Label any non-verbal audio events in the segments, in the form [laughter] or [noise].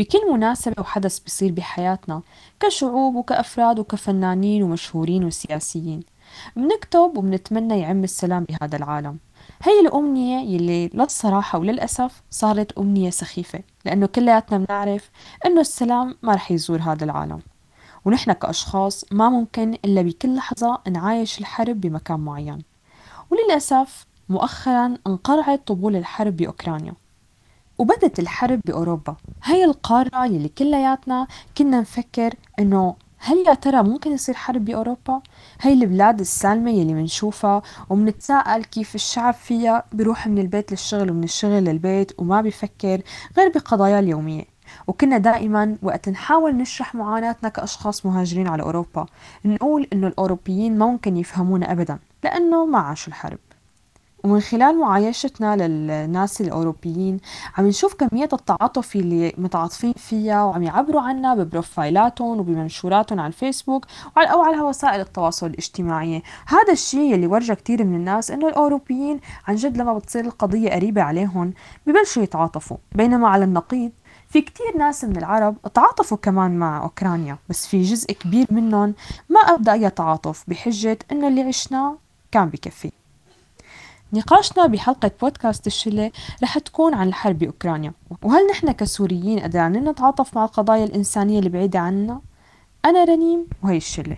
بكل مناسبة وحدث بيصير بحياتنا كشعوب وكأفراد وكفنانين ومشهورين وسياسيين. بنكتب وبنتمنى يعم السلام بهذا العالم. هي الأمنية يلي للصراحة وللأسف صارت أمنية سخيفة لأنه كلياتنا بنعرف أنه السلام ما رح يزور هذا العالم. ونحن كأشخاص ما ممكن إلا بكل لحظة نعايش الحرب بمكان معين. وللأسف مؤخرا انقرعت طبول الحرب بأوكرانيا. وبدت الحرب بأوروبا. هي القارة يلي كلياتنا كنا نفكر إنه هل يا ترى ممكن يصير حرب بأوروبا؟ هي البلاد السالمة يلي منشوفها ومنتساءل كيف الشعب فيها بيروح من البيت للشغل ومن الشغل للبيت وما بيفكر غير بقضايا اليومية. وكنا دائما وقت نحاول نشرح معاناتنا كأشخاص مهاجرين على أوروبا نقول إنه الأوروبيين ما ممكن يفهمونا أبدا لأنه ما عاشوا الحرب. ومن خلال معايشتنا للناس الأوروبيين عم نشوف كمية التعاطف اللي متعاطفين فيها وعم يعبروا عنها ببروفايلاتهم وبمنشوراتهم على الفيسبوك أو على وسائل التواصل الاجتماعي. هذا الشيء اللي ورجى كثير من الناس إنه الأوروبيين عن جد لما بتصير القضية قريبة عليهم ببلشوا يتعاطفوا. بينما على النقيض في كتير ناس من العرب تعاطفوا كمان مع أوكرانيا بس في جزء كبير منهم ما أبدأ أي تعاطف بحجة إنه اللي عشناه كان بكفي. نقاشنا بحلقة بودكاست الشلة رح تكون عن الحرب بأوكرانيا. وهل نحن كسوريين قادرين نتعاطف مع القضايا الإنسانية اللي بعيدة عنا؟ أنا رنيم وهي الشلة.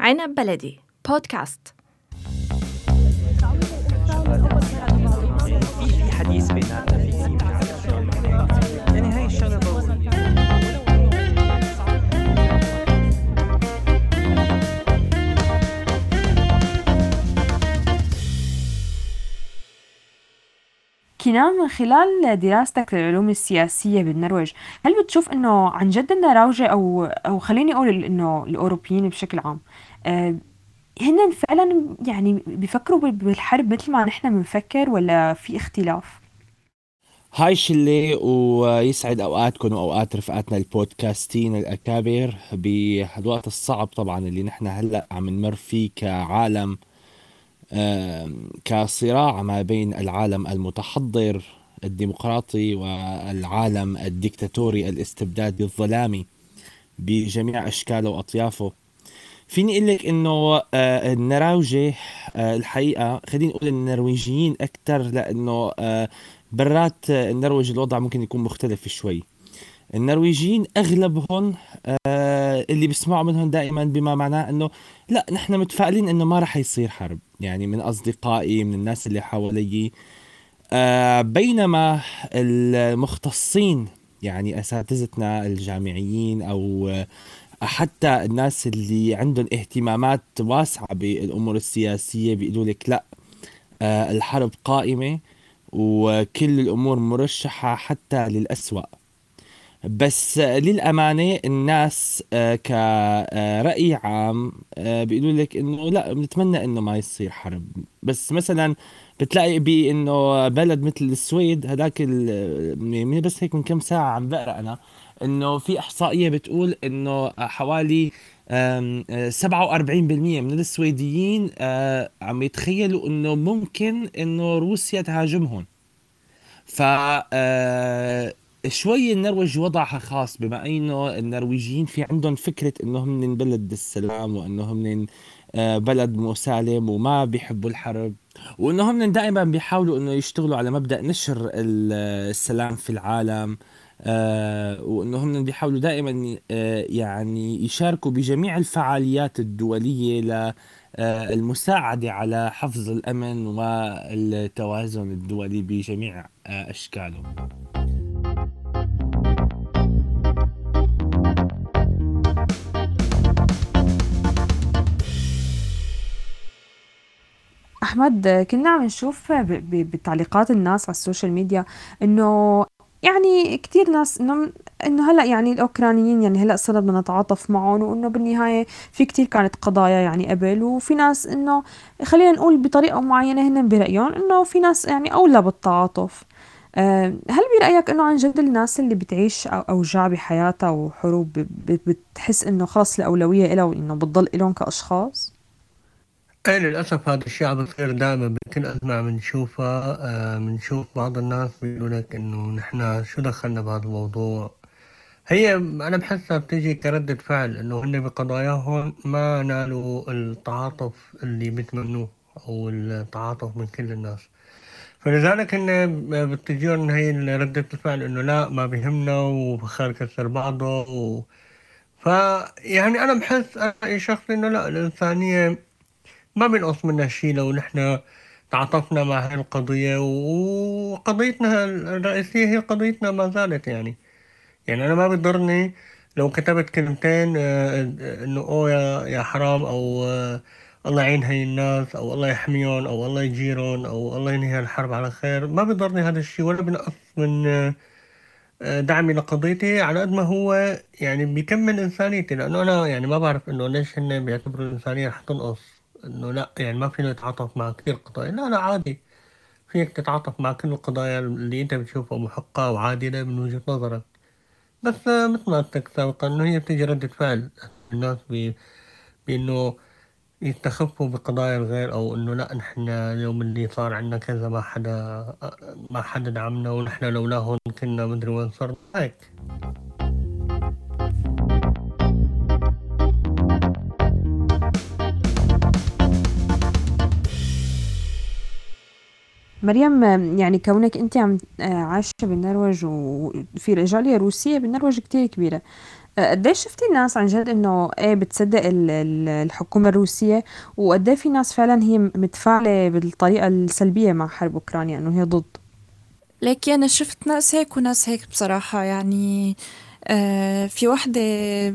عنب بلدي بودكاست. في حديث بيناتنا في كنان من خلال دراستك للعلوم السياسية بالنرويج هل بتشوف إنه عن جد روجة أو أو خليني أقول إنه الأوروبيين بشكل عام آه، هن فعلا يعني بيفكروا بالحرب مثل ما نحن بنفكر ولا في اختلاف؟ هاي شلة ويسعد أوقاتكم وأوقات رفقاتنا البودكاستين الأكابر بهالوقت الصعب طبعا اللي نحن هلأ عم نمر فيه كعالم كصراع ما بين العالم المتحضر الديمقراطي والعالم الديكتاتوري الاستبدادي الظلامي بجميع أشكاله وأطيافه. فيني أقول لك إنه آه، النراوجه آه، الحقيقة خلينا نقول النرويجيين أكثر لأنه آه، برات النرويج الوضع ممكن يكون مختلف شوي. النرويجيين أغلبهم اللي بيسمعوا منهم دائما بما معناه إنه لا نحن متفائلين إنه ما راح يصير حرب. يعني من أصدقائي من الناس اللي حوالي. بينما المختصين يعني أساتذتنا الجامعيين أو حتى الناس اللي عندهم اهتمامات واسعة بالأمور السياسية بيقولوا لك لا آه، الحرب قائمة وكل الأمور مرشحة حتى للأسوأ. بس للأمانة الناس آه، كرأي عام آه، بيقولوا لك إنه لا بنتمنى إنه ما يصير حرب. بس مثلا بتلاقي بإنه بلد مثل السويد هذاك بس هيك من كم ساعة عم بقرأ أنا إنه في إحصائية بتقول إنه حوالي 47% من السويديين آه، عم يتخيلوا إنه ممكن إنه روسيا تهاجمهم. ف شوي النرويج وضعها خاص بما إنه النرويجيين في عندهم فكرة انه هم بلد السلام وانه هم آه، بلد مسالم وما بيحبوا الحرب وانه هم دائما بيحاولوا إنه يشتغلوا على مبدأ نشر السلام في العالم آه وانه هم بيحاولوا دائما آه يعني يشاركوا بجميع الفعاليات الدولية للمساعده على حفظ الأمن والتوازن الدولي بجميع آه أحمد كنا عم نشوف بتعليقات الناس على السوشيال ميديا إنه يعني كتير ناس إنه إنه هلأ يعني الأوكرانيين يعني هلأ صرنا بدنا نتعاطف معهم وإنه بالنهاية في كتير كانت قضايا يعني قبل وفي ناس إنه خلينا نقول بطريقة معينة هن برأيهم إنه في ناس يعني أولى بالتعاطف آه، هل برأيك إنه عن جد الناس اللي بتعيش أوجاع بحياتها وحروب بتحس إنه خلص الأولوية إلها وإنه بتضل إلهم كأشخاص؟ إيه للأسف هذا الشيء عم بصير دائما بكل أزمة عم نشوفها آه، بنشوف بعض الناس بيقولوا لك إنه نحن شو دخلنا بهذا الموضوع؟ هي أنا بحسها بتيجي كردة فعل إنه هن بقضاياهم ما نالوا التعاطف اللي بيتمنوه أو التعاطف من كل الناس. فلذلك هن بتجيهم هي ردة الفعل إنه لا ما بيهمنا وبخير كسر بعضه و... فيعني أنا بحس أنا شخصي إنه لا الإنسانية ما بنقص منها شيء لو نحن تعاطفنا مع هاي القضية وقضيتنا الرئيسية هي قضيتنا ما زالت يعني. يعني أنا ما بضرني لو كتبت كلمتين آه، إنه أوه يا يا حرام أو آه، الله يعين هاي الناس أو الله يحميهم أو الله يجيرهم أو الله ينهي الحرب على خير. ما بضرني هذا الشيء ولا بنقص من آه، دعمي لقضيتي على قد ما هو يعني بيكمل إنسانيتي. لأنه أنا يعني ما بعرف إنه ليش هن بيعتبروا الإنسانية رح تنقص. إنه لا يعني ما فينا نتعاطف مع كثير قضايا. لا لا عادي. فيك تتعاطف مع كل القضايا اللي أنت بتشوفها محقة وعادلة من وجهة نظرك. بس مثل ما قلت سابقا إنه هي بتيجي ردة فعل الناس بي بإنه يستخفوا بقضايا الغير أو إنه لا نحن اليوم اللي صار عنا كذا ما حدا ما حدا دعمنا ونحن لولاهم كنا مدري وين صرنا. هيك. مريم يعني كونك أنت عم آه، عايشة بالنرويج وفي رجالية روسية بالنرويج كتير كبيرة. آه، قديش شفتي الناس عن جد إنه إيه بتصدق ال- ال- الحكومة الروسية؟ وقد في ناس فعلا هي متفاعلة بالطريقة السلبية مع حرب أوكرانيا إنه هي ضد؟ لكن أنا شفت ناس هيك وناس هيك بصراحة يعني في وحدة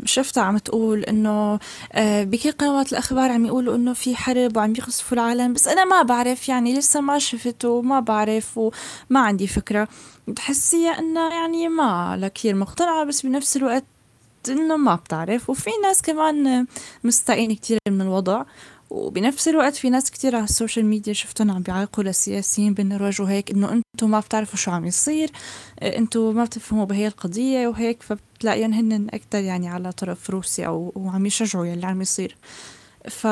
شفتها عم تقول إنه آه بكل قنوات الأخبار عم يقولوا إنه في حرب وعم يقصفوا العالم بس أنا ما بعرف يعني لسه ما شفت وما بعرف وما عندي فكرة. بتحسيها إنه يعني ما لا كثير مقتنعة بس بنفس الوقت إنه ما بتعرف. وفي ناس كمان مستائين كتير من الوضع. وبنفس الوقت في ناس كتير على ال social media شفتهم عم بيعلقوا للسياسيين بالنرويج وهيك إنه أنتم ما بتعرفوا شو عم يصير آه، أنتم ما بتفهموا بهي القضية وهيك فبتلاقيهم هن أكتر يعني على طرف روسيا أو وعم يشجعوا يلي عم يصير. ف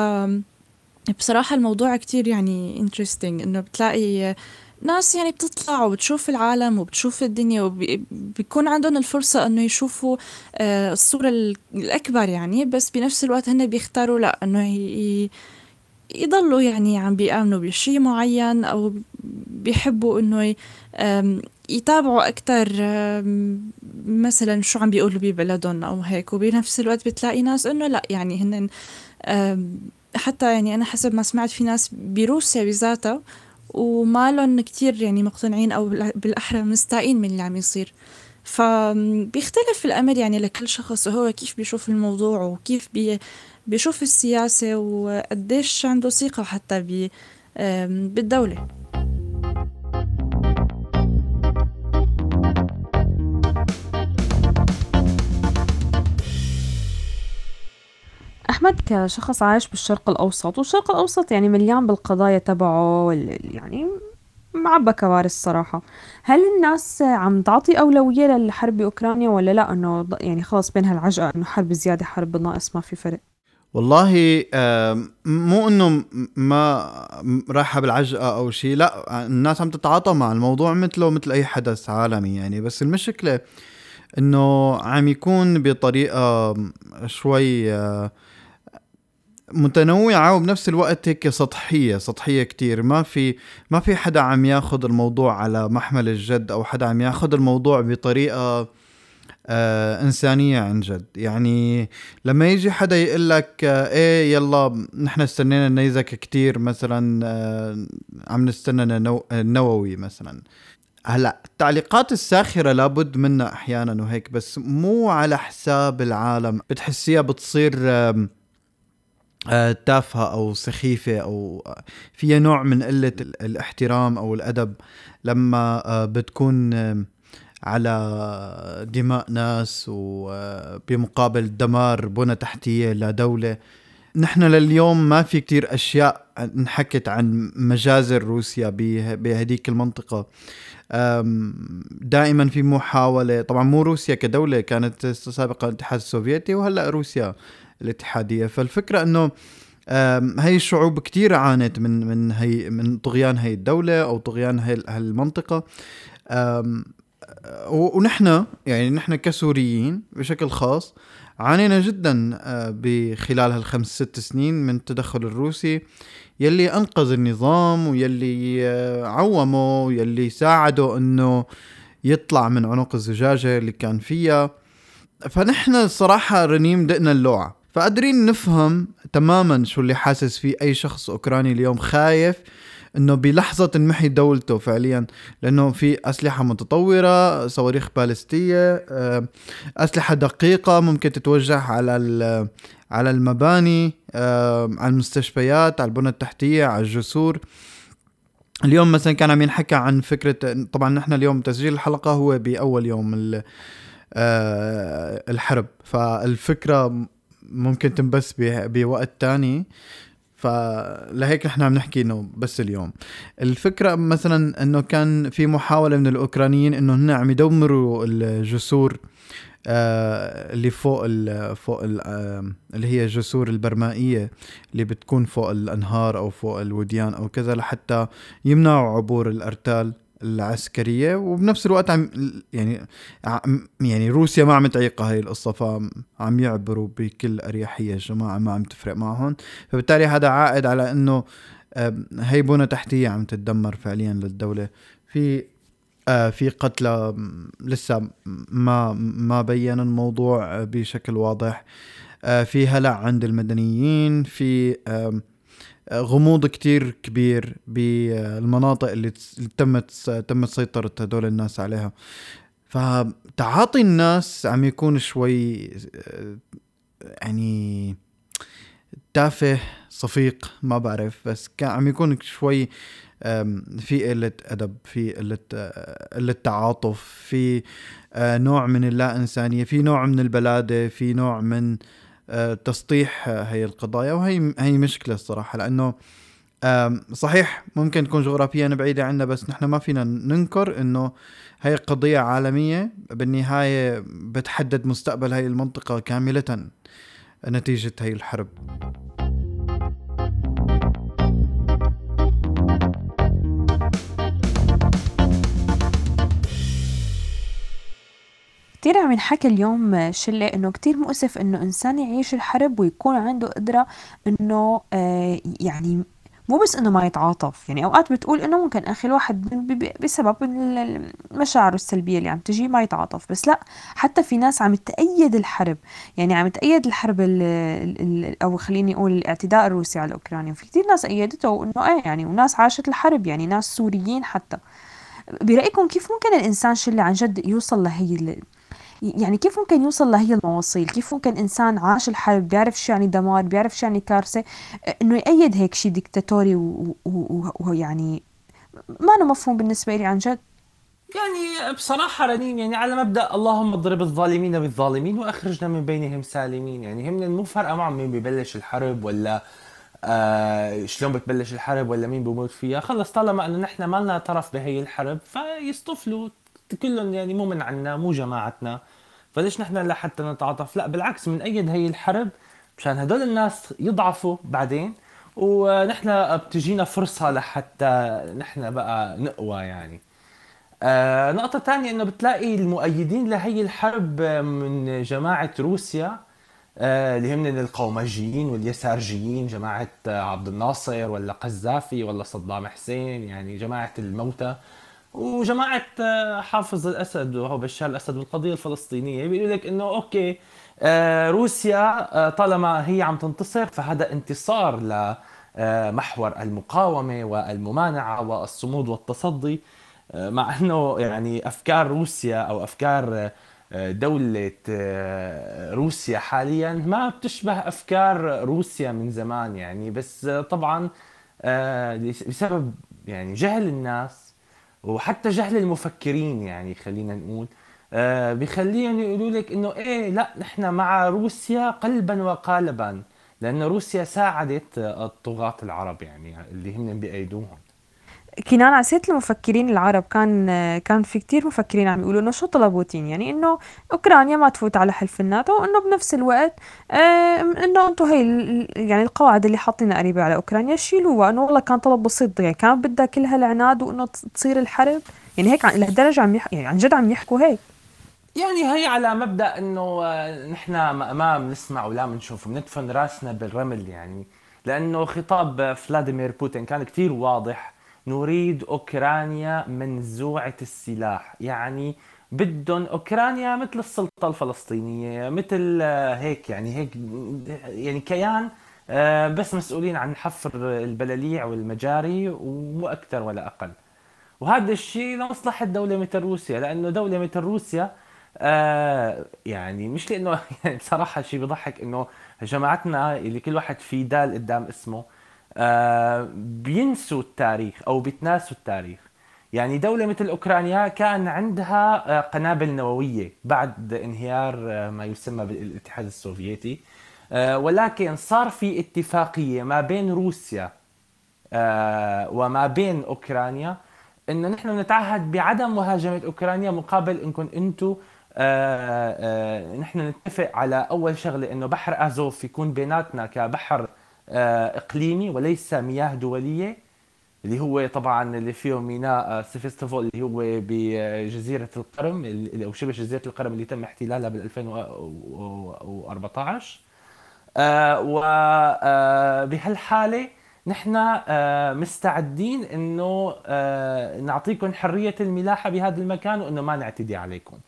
بصراحة الموضوع كتير يعني interesting إنه بتلاقي ناس يعني بتطلع وبتشوف العالم وبتشوف الدنيا وبيكون عندهم الفرصة إنه يشوفوا آه، الصورة ال- الأكبر يعني بس بنفس الوقت هن بيختاروا لأ إنه يضلوا يعني عم بيآمنوا بشي معين أو بيحبوا إنه يتابعوا أكتر مثلا شو عم بيقولوا ببلدهم أو هيك. وبنفس الوقت بتلاقي ناس إنه لا يعني هن حتى يعني أنا حسب ما سمعت في ناس بروسيا بذاتها وما لهم كتير يعني مقتنعين أو بالأ- بالأحرى مستائين من اللي عم يصير. فبيختلف الأمر يعني لكل شخص وهو كيف بيشوف الموضوع وكيف بي بيشوف السياسة وقديش عنده ثقة حتى ب آم، بالدولة. أحمد كشخص عايش بالشرق الأوسط والشرق الأوسط يعني مليان بالقضايا تبعه يعني معبى كوارث صراحة. هل الناس عم تعطي أولوية للحرب بأوكرانيا ولا لا؟ إنه ض- يعني خلص بينها العجقة إنه حرب زيادة حرب بالناقص ما في فرق. والله مو إنه ما رايحة بالعجقة أو شيء لا الناس عم تتعاطى مع الموضوع مثله مثل أي حدث عالمي يعني. بس المشكلة إنه عم يكون بطريقة شوي متنوعة وبنفس الوقت هيك سطحية سطحية كتير. ما في ما في حدا عم ياخد الموضوع على محمل الجد أو حدا عم ياخد الموضوع بطريقة آه إنسانية عن جد. يعني لما يجي حدا يقول لك آه إيه يلا نحن استنينا النيزك كتير مثلا آه عم نستنى نو- النووي مثلا. هلا التعليقات الساخرة لابد منها أحيانا وهيك بس مو على حساب العالم. بتحسيها بتصير آه، تافهة أو سخيفة أو آه، فيها نوع من قلة ال- الاحترام أو الأدب. لما آه، بتكون آم، على دماء ناس وبمقابل دمار بنى تحتية لدولة نحن لليوم ما في كتير أشياء انحكت عن مجازر روسيا به- بهديك المنطقة. أم، دائما في محاولة طبعا مو روسيا كدولة كانت سابقا الاتحاد السوفيتي وهلأ روسيا. الاتحادية. فالفكرة أنه آم، هاي الشعوب كتير عانت من من هي من طغيان هاي الدولة أو طغيان آم، و- ونحن يعني نحن كسوريين بشكل خاص عانينا جدا آه، بخلال هالخمس ست سنين من التدخل الروسي يلي أنقذ النظام ويلي آه، عومه ويلي ساعده إنه يطلع من عنق الزجاجة اللي كان فيها. فنحن الصراحة رنيم دقنا اللوعة. فقادرين نفهم تماما شو اللي حاسس فيه أي شخص أوكراني اليوم خايف إنه بلحظة تنمحي دولته فعليا لأنه في أسلحة متطورة صواريخ باليستية آه، أسلحة دقيقة ممكن تتوجه على على المباني آه، على المستشفيات على البنى التحتية على الجسور. اليوم مثلا كان عم ينحكى عن فكرة طبعا نحن اليوم تسجيل الحلقة هو بأول يوم آه، الحرب. فالفكرة ممكن تنبث بوقت تاني. فلهيك نحن عم نحكي إنه بس اليوم. الفكرة مثلا إنه كان في محاولة من الأوكرانيين إنه هن عم يدمروا الجسور آه اللي فوق ال فوق ال آه اللي هي الجسور البرمائية اللي بتكون فوق الأنهار أو فوق الوديان أو كذا لحتى يمنعوا عبور الأرتال. العسكرية وبنفس الوقت عم يعني عم- يعني روسيا ما عم تعيقها هاي القصة فعم يعبروا بكل أريحية الجماعة ما عم تفرق معهم. فبالتالي هذا عائد على إنه هي بنى تحتية عم تتدمر فعليا للدولة. في آه، في قتلى لسه ما ما بين الموضوع بشكل واضح. آه، في هلع عند المدنيين في غموض كتير كبير بالمناطق اللي تمت تمت سيطرة هدول الناس عليها. فتعاطي الناس عم يكون شوي يعني تافه صفيق ما بعرف بس كان عم يكون شوي في قلة أدب في قلة آه، قلة تعاطف في آه، نوع من اللا إنسانية في نوع من البلادة في نوع من تسطيح آه، هي القضايا وهي هي مشكلة الصراحة لأنه آم، صحيح ممكن تكون جغرافيا بعيدة عنا بس نحن ما فينا ننكر إنه هي قضية عالمية بالنهاية بتحدد مستقبل هاي المنطقة كاملة نتيجة هاي الحرب. كتير عم ينحكى اليوم شلة إنه كتير مؤسف إنه إنسان يعيش الحرب ويكون عنده قدرة إنه آه يعني مو بس إنه ما يتعاطف. يعني أوقات بتقول إنه ممكن أخي الواحد بسبب المشاعر السلبية اللي عم تجي ما يتعاطف. بس لأ حتى في ناس عم تأيد الحرب. يعني عم تأيد الحرب ال ال أو خليني أقول الاعتداء الروسي على أوكرانيا. في كتير ناس أيدته وانه إيه يعني وناس عاشت الحرب يعني ناس سوريين حتى. برأيكم كيف ممكن الإنسان شلة عن جد يوصل لهي ال- يعني كيف ممكن يوصل لهي المواصيل؟ كيف ممكن إنسان عاش الحرب بيعرف شو يعني دمار بيعرف شو يعني كارثة؟ إنه يأيد هيك شيء ديكتاتوري ويعني ما أنا مفهوم بالنسبة لي عن جد. يعني بصراحة رنين يعني على مبدأ اللهم اضرب الظالمين بالظالمين وأخرجنا من بينهم سالمين. يعني هم مو فارقة معهم مين ببلش الحرب ولا آه شلون بتبلش الحرب ولا مين بموت فيها. خلص طالما إنه نحن ما لنا طرف بهي الحرب فيصطفلوا كلهم يعني مو من عنا مو جماعتنا. فليش نحن لحتى نتعاطف؟ لا بالعكس من أيد هي الحرب مشان هدول الناس يضعفوا بعدين ونحن بتجينا فرصة لحتى نحن بقى نقوى يعني. آه نقطة تانية إنه بتلاقي المؤيدين لهي الحرب من جماعة روسيا آه اللي هم القومجيين واليسارجيين جماعة عبد الناصر ولا قذافي ولا صدام حسين يعني جماعة الموتى. وجماعة آه، حافظ الأسد وهو بشار الأسد والقضية الفلسطينية بيقولوا لك إنه أوكي آه، روسيا آه، طالما هي عم تنتصر فهذا انتصار لمحور المقاومة والممانعة والصمود والتصدي مع إنه يعني أفكار روسيا أو أفكار دولة روسيا حاليا ما بتشبه أفكار روسيا من زمان يعني. بس طبعا بسبب يعني جهل الناس وحتى جهل المفكرين يعني خلينا نقول. آه، بيخليهم يقولوا لك إنه إيه لا نحن مع روسيا قلبا وقالبا لأنه روسيا ساعدت الطغاة العرب يعني اللي هم بايدوهم كنان على سيرة المفكرين العرب. كان كان في كتير مفكرين عم يقولوا إنه شو طلب بوتين يعني إنه أوكرانيا ما تفوت على حلف الناتو وإنه بنفس الوقت إنه أنتم هي يعني القواعد اللي حاطينها قريبة على أوكرانيا شيلوها. إنه والله كان طلب بسيط يعني كان بدها كل هالعناد وإنه تص- تصير الحرب. يعني هيك عن لهالدرجة عم يح... يعني عن جد عم يحكوا هيك. يعني هي على مبدأ إنه آه، نحن ما بنسمع ولا بنشوف بندفن راسنا بالرمل يعني. لأنه خطاب فلاديمير بوتين كان كتير واضح نريد أوكرانيا منزوعة السلاح. يعني بدهم أوكرانيا مثل السلطة الفلسطينية مثل آه، هيك يعني هيك يعني كيان آه، بس مسؤولين عن حفر البلاليع والمجاري ومو أكثر ولا أقل. وهذا الشيء لمصلحة دولة مثل روسيا لأنه دولة مثل روسيا آه يعني مش لأنه [laughs] يعني بصراحة شيء بيضحك إنه جماعتنا اللي كل واحد في دال قدام اسمه بينسوا التاريخ أو بيتناسوا التاريخ. يعني دولة مثل أوكرانيا كان عندها آه، قنابل نووية بعد انهيار آه، ما يسمى بالاتحاد السوفيتي. آه، ولكن صار في اتفاقية ما بين روسيا آه، وما بين أوكرانيا إنه نحن نتعهد بعدم مهاجمة أوكرانيا مقابل انكم أنتم نحن نتفق على أول شغلة إنه بحر ازوف يكون بيناتنا كبحر آه، إقليمي وليس مياه دولية اللي هو طبعا اللي فيه ميناء آه، سيفستوفول اللي هو بجزيرة القرم أو شبه جزيرة القرم اللي تم احتلالها بال 2014 وبهالحالة نحن آه، مستعدين إنه آه، نعطيكم حرية الملاحة بهذا المكان وإنه ما نعتدي عليكم.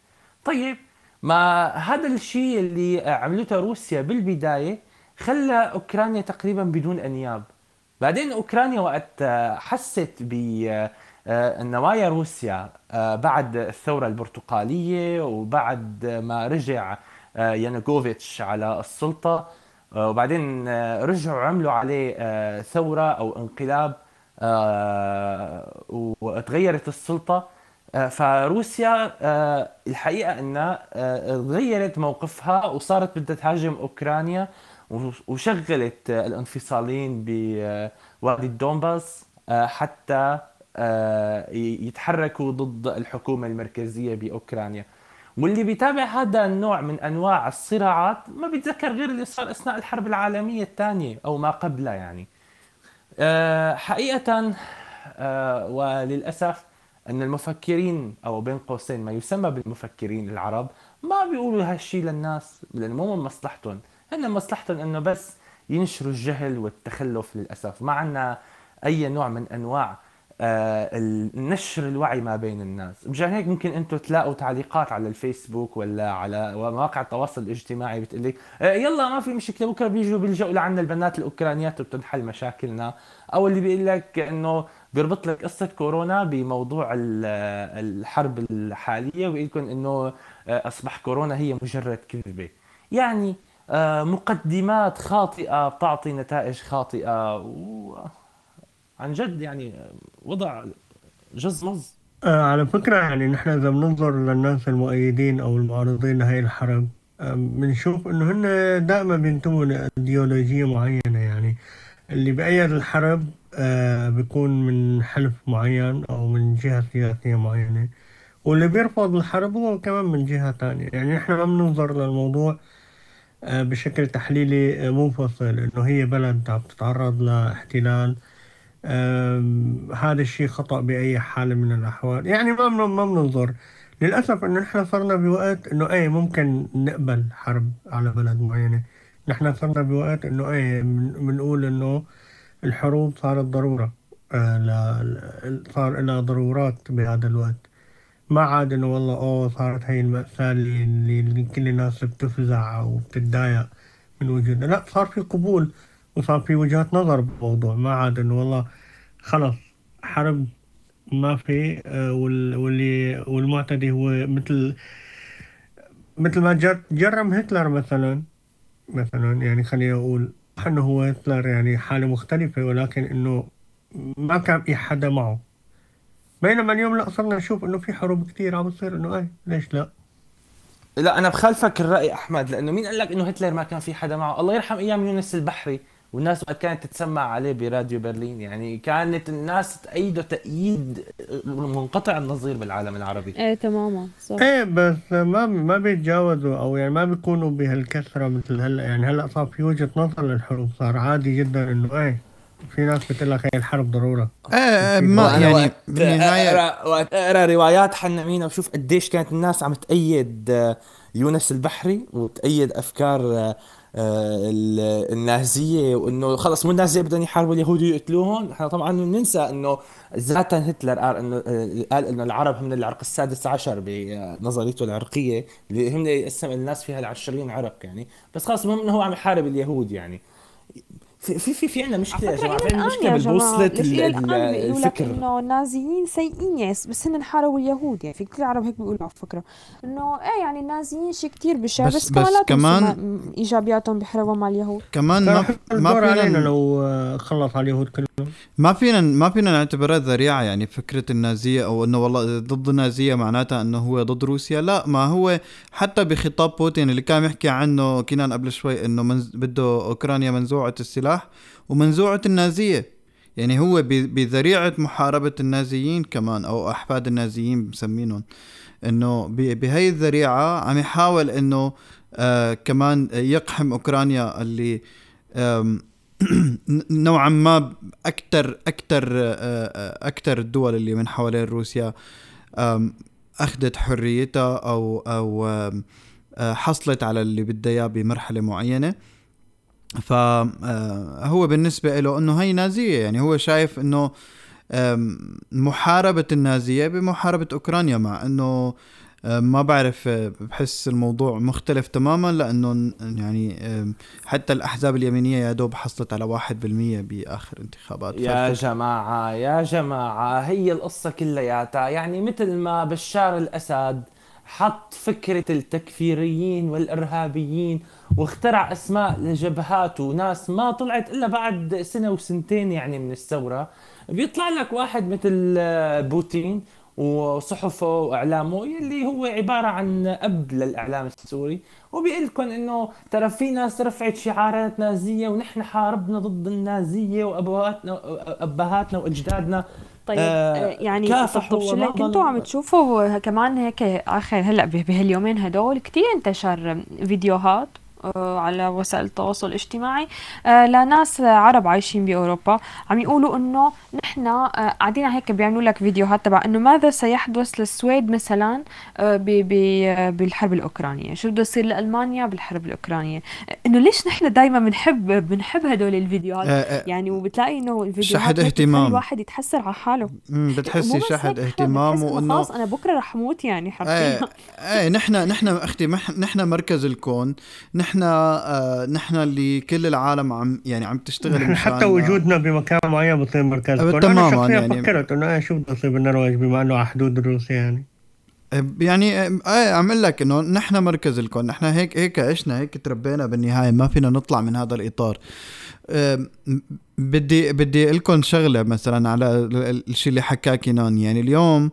طيب ما هذا الشيء اللي عملته روسيا بالبداية خلى أوكرانيا تقريبا بدون أنياب. بعدين أوكرانيا وقت آه، حست بنوايا روسيا آه، بعد الثورة البرتقالية وبعد ما رجع آه، يانوكوفيتش على السلطة آه، وبعدين آه، رجعوا عملوا عليه آه، ثورة أو انقلاب آه، وتغيرت السلطة. آه، فروسيا آه، الحقيقة أنها آه، غيرت موقفها وصارت بدها تهاجم أوكرانيا. وشغلت آه، الانفصاليين بوادي آه، حتى آه، يتحركوا ضد الحكومة المركزية بأوكرانيا. واللي بيتابع هذا النوع من أنواع الصراعات ما بيتذكر غير اللي صار أثناء الحرب العالمية الثانية أو ما قبلها يعني. حقيقة أه وللأسف أن المفكرين أو بين قوسين ما يسمى بالمفكرين العرب ما بيقولوا هالشيء للناس لأنه مو من مصلحتهم. هن مصلحتهم إنه بس ينشروا الجهل والتخلف للأسف ما عندنا أي نوع من أنواع آه، نشر الوعي ما بين الناس. مشان هيك ممكن أنتم تلاقوا تعليقات على الفيسبوك ولا على مواقع التواصل الاجتماعي بتقول لك آه، يلا ما في مشكلة بكرة بيجوا بيلجأوا لعنا البنات الأوكرانيات وبتنحل مشاكلنا. أو اللي بيقول لك إنه بيربط لك قصة كورونا بموضوع ال- الحرب الحالية وبيقول لكم إنه آه، أصبح كورونا هي مجرد كذبة. يعني آه، مقدمات خاطئة بتعطي نتائج خاطئة. و... عن جد يعني وضع جز مز. آه على فكرة يعني نحن إذا بننظر للناس المؤيدين أو المعارضين لهي الحرب آه، بنشوف إنه هن دائما بينتموا لإيديولوجية معينة. يعني اللي بأيد الحرب آه بيكون من حلف معين أو من جهة سياسية معينة واللي بيرفض الحرب هو كمان من جهة تانية. يعني نحن ما بننظر للموضوع آه، بشكل تحليلي آه، منفصل إنه هي بلد عم تتعرض لاحتلال. هذا الشيء خطأ بأي حال من الأحوال. يعني ما ما بننظر. للأسف إنه نحن صرنا بوقت إنه إيه ممكن نقبل حرب على بلد معينة. نحن صرنا بوقت إيه من- بنقول إنه الحروب صارت ضرورة آه صار لها ضرورات بهذا الوقت. ما عاد إنه والله أوه صارت هي المأساة اللي, اللي كل الناس بتفزع أو بتتضايق من وجودها لا صار في قبول وصار في وجهات نظر بالموضوع ما عاد إنه والله. خلص حرب ما في آه، وال- واللي والمعتدي هو مثل مثل ما جر- جرم هتلر مثلا. مثلا يعني خليني أقول إنه هو هتلر يعني حالة مختلفة ولكن إنه ما كان في حدا معه. بينما اليوم لا صرنا نشوف إنه في حروب كثير عم بتصير إنه إيه ليش لا؟ لا أنا بخالفك الرأي أحمد لأنه مين قال لك إنه هتلر ما كان في حدا معه؟ الله يرحم أيام يونس البحري والناس كانت تتسمع عليه براديو برلين يعني كانت الناس تأيده تأييد منقطع النظير بالعالم العربي. إيه تماما صح. إيه بس ما ما بيتجاوزوا أو يعني ما بيكونوا بهالكثره مثل هلأ. يعني هلأ صار في وجهة نظر للحروب صار عادي جدا إنه إيه في ناس بتقول لك هي الحرب ضرورة. إيه ما يعني وقت اقرا وقت اقرا روايات حنا مينا وشوف قديش كانت الناس عم تأيد آه، يونس البحري وتأيد أفكار آه، آه، ال- النازية وإنه خلص مو النازية بدهم يحاربوا اليهود ويقتلوهم. إحنا طبعا بننسى إنه ذاتا هتلر قال إنه آه، قال إنه العرب هم العرق السادس عشر بنظريته العرقية اللي هم يقسم الناس فيها 20 عرق يعني. بس خلص المهم إنه هو عم يحارب اليهود يعني. في في في, في عندنا مشكلة يا جماعة في عندنا مشكلة بالبوصله الفكر. إنه النازيين سيئين. يعني بس هن حاربوا اليهود يعني في كثير عرب هيك بيقولوا على فكرة. إنه إيه يعني النازيين شيء كثير بشع بس- بس, بس كمان إيجابياتهم بحربهم مع اليهود. كمان ما ما علينا فينا لو آه، خلص على اليهود كلهم. ما فينا ما فينا نعتبرها ذريعة يعني فكرة النازية أو إنه والله ضد النازية معناتها إنه هو ضد روسيا. لا ما هو حتى بخطاب بوتين اللي كان يحكي عنه كنان قبل شوي إنه منز... بده أوكرانيا منزوعة السلاح. ومنزوعة النازية. يعني هو ب- بذريعة محاربة النازيين كمان أو أحفاد النازيين مسمينهم. إنه ب- بهي الذريعة عم يحاول إنه آه كمان يقحم أوكرانيا اللي [clears throat] نوعا ما أكثر أكثر أكثر الدول اللي من حوالين روسيا آم، أخذت حريتها أو آم، آه، حصلت على اللي بدها إياه بمرحلة معينة. فهو بالنسبة له إنه هي نازية يعني هو شايف إنه آم، محاربة النازية بمحاربة أوكرانيا مع إنه آه، ما بعرف آه، بحس الموضوع مختلف تماما لأنه ن- يعني حتى الأحزاب اليمينية يا دوب حصلت على 1% بآخر انتخابات. يا فالفكرة- جماعة يا جماعة هي القصة كلياتها. يعني مثل ما بشار الأسد حط فكرة التكفيريين والإرهابيين واخترع أسماء لجبهات وناس ما طلعت إلا بعد سنة وسنتين يعني من الثورة. بيطلع لك واحد مثل آه، بوتين وصحفه وإعلامه يلي هو عبارة عن أب للإعلام السوري. وبيقول لكم إنه ترى في ناس رفعت شعارات نازية ونحن حاربنا ضد النازية وأبواتنا أبهاتنا وأجدادنا. طيب آه، آه يعني كافحوا طب لك كنتوا عم تشوفوا كمان هيك آخر هلأ به- بهاليومين هدول كتير انتشر فيديوهات. على وسائل التواصل الاجتماعي. آه، لناس عرب عايشين بأوروبا. عم يقولوا إنه نحن آه، قاعدين هيك بيعملوا لك فيديوهات تبع إنه ماذا سيحدث للسويد مثلا آه، ب- ب- بالحرب الأوكرانية؟ شو بده يصير لألمانيا بالحرب الأوكرانية؟ آه، إنه ليش نحن دائما بنحب بنحب هدول الفيديوهات؟ آه، آه، يعني وبتلاقي إنه الفيديوهات شحد اهتمام. الواحد يتحسر على حاله. بتحسي شحد اهتمام وإنه خلاص أنا بكرة رح موت يعني حرفيا. إيه إيه نحن نحن أختي نحن مركز الكون. نحن آه نحن اللي كل العالم عم يعني عم تشتغل نحن مشان حتى وجودنا بمكان معين بصير مركز. أه، كون. تماماً أنا شخصيا يعني. فكرت إنه إيه شو بده يصير بالنرويج بما إنه على حدود روسيا يعني؟ يعني إيه عم لك إنه نحن مركز الكون. نحن هيك هيك عشنا هيك تربينا بالنهاية. ما فينا نطلع من هذا الإطار. بدي بدي أقول لكم شغلة مثلا على ال- ال- الشيء اللي حكاه كينان يعني اليوم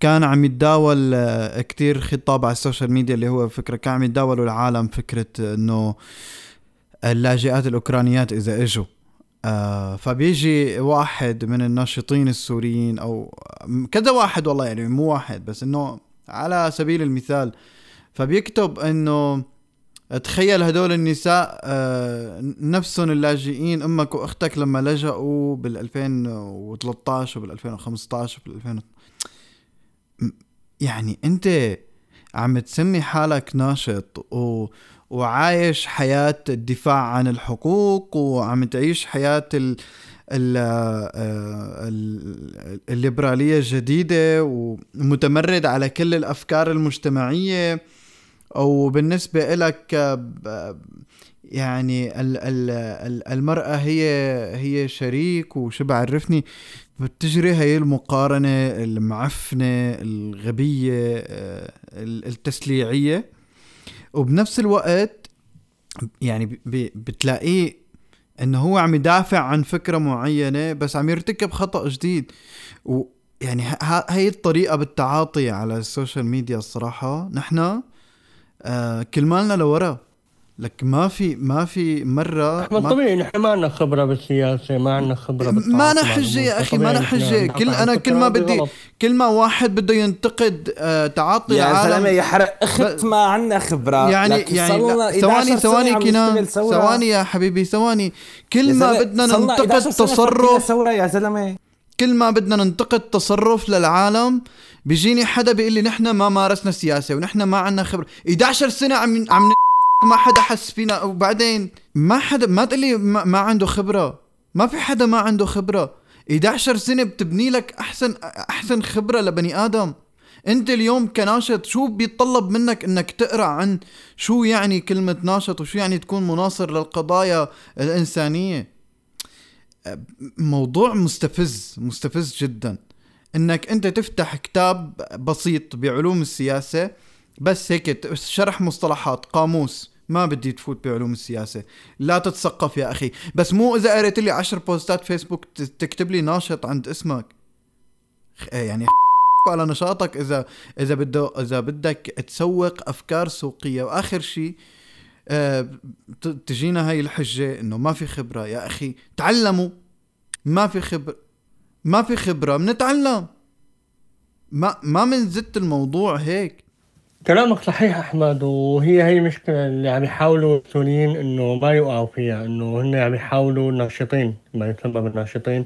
كان عم يتداول آه، كتير خطاب على ال social media اللي هو فكرة كان عم يتداولوا العالم فكرة إنه اللاجئات الأوكرانيات إذا إجوا. آه فبيجي واحد من الناشطين السوريين أو كذا واحد والله يعني مو واحد بس إنه على سبيل المثال فبيكتب إنه تخيل هدول النساء آه نفسهم اللاجئين أمك وأختك لما لجأوا بال 2013 وبال 2015 وبال 2000 م- يعني انت عم تسمي حالك ناشط و وعايش حياة الدفاع عن الحقوق وعم تعيش حياة ال ال ال الليبرالية الجديدة ومتمرد على كل الأفكار المجتمعية وبالنسبة إلك ب- يعني ال ال ال المرأة هي هي شريك وشو بعرفني بتجري هي المقارنة المعفنة الغبية آه، ال- التسليعية. وبنفس الوقت يعني بتلاقيه إنه هو عم يدافع عن فكرة معينة بس عم يرتكب خطأ جديد. ويعني هي الطريقة بالتعاطي على السوشيال ميديا الصراحة نحن آه كل مالنا لورا. لك ما في ما في مرة احمد ما طبيعي نحن ما عندنا خبرة بالسياسة ما عندنا خبرة بالتعاطي ما أنا حجة يا. أخي ما أنا حجة كل أنا كل ما بدي. كل ما واحد بده ينتقد آه، تعاطي يا زلمه العالم يا حرق أخت ما عندنا خبرة يعني يعني صار لنا لا، 11 ثواني ثواني كنان. ثواني يا حبيبي ثواني كل ما بدنا ننتقد 11 سنة فكرنا تصرف يا زلمه كل ما بدنا ننتقد تصرف للعالم بيجيني حدا بيقول لي نحن ما مارسنا سياسة ونحن ما عندنا خبرة 11 سنة عم عم ما حدا حس فينا. وبعدين ما حدا ما تقول لي ما, ما عنده خبرة. ما في حدا ما عنده خبرة. 11 سنة بتبني لك احسن أحسن خبرة لبني آدم. أنت اليوم كناشط شو بيتطلب منك إنك تقرأ عن شو يعني كلمة ناشط وشو يعني تكون مناصر للقضايا الإنسانية؟ موضوع مستفز مستفز جدا. إنك أنت تفتح كتاب بسيط بعلوم السياسة بس هيك شرح مصطلحات. قاموس. ما بدي تفوت بعلوم السياسة. لا تتثقف يا أخي. بس مو إذا قريت لي عشر بوستات فيسبوك تكتب لي ناشط عند اسمك. خ- يعني على نشاطك. اذا إذا بده إذا بدك تسوق أفكار سوقية. وآخر شيء آه، تجينا هاي الحجة إنه ما في خبرة. يا أخي تعلموا. ما في خبره ما في خبرة. بنتعلم. ما ما منزت الموضوع هيك. كلامك صحيح أحمد وهي هي المشكلة اللي عم يحاولوا المسؤولين إنه ما يوقعوا فيها إنه هن عم يحاولوا الناشطين ما يسمى بالناشطين.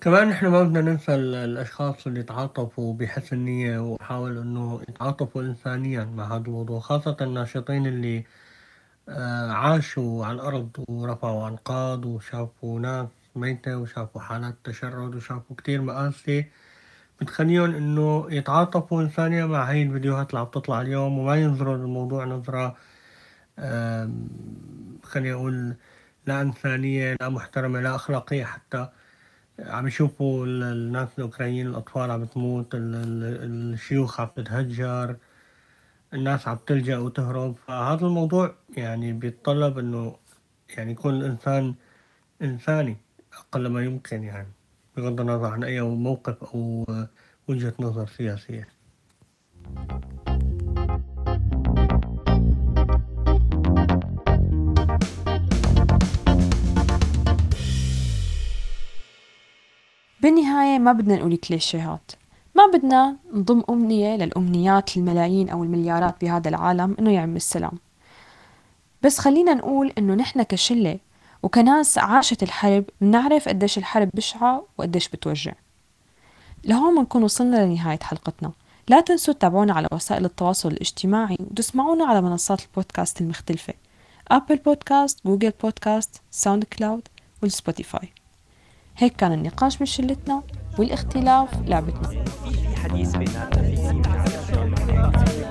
كمان نحن ما بدنا ننسى ال- الأشخاص اللي تعاطفوا بحسن نيه وحاولوا إنه يتعاطفوا انسانيا مع هذا الموضوع خاصة الناشطين اللي آه، عاشوا على الأرض ورفعوا أنقاض وشافوا ناس ميتة وشافوا حالات تشرد وشافوا كتير مآسي. بتخليهم إنه يتعاطفوا انسانيا مع هاي الفيديوهات اللي عم تطلع اليوم وما ينظروا للموضوع نظرة خليني أقول لا إنسانية لا محترمة لا أخلاقية حتى. عم يشوفوا ال- الناس الأوكرانيين الأطفال عم تموت ال- ال- الشيوخ عم تتهجر الناس عم تلجأ وتهرب. فهذا الموضوع يعني بيتطلب إنه يعني يكون الإنسان إنساني أقل ما يمكن يعني. بغض النظر عن أي موقف أو وجهة نظر سياسية. بالنهاية ما بدنا نقول كليشيهات. ما بدنا نضم أمنية للأمنيات الملايين أو المليارات بهذا العالم إنه يعم السلام. بس خلينا نقول إنه نحن كشلة وكناس عاشت الحرب بنعرف قديش الحرب بشعة وقديش بتوجع. لهون بنكون وصلنا لنهاية حلقتنا. لا تنسوا تتابعونا على وسائل التواصل الاجتماعي وتسمعونا على منصات البودكاست المختلفة. Apple Podcast، Google Podcast، SoundCloud وال Spotify هيك كان النقاش من شلتنا والاختلاف لعبتنا. في حديث بيناتنا. في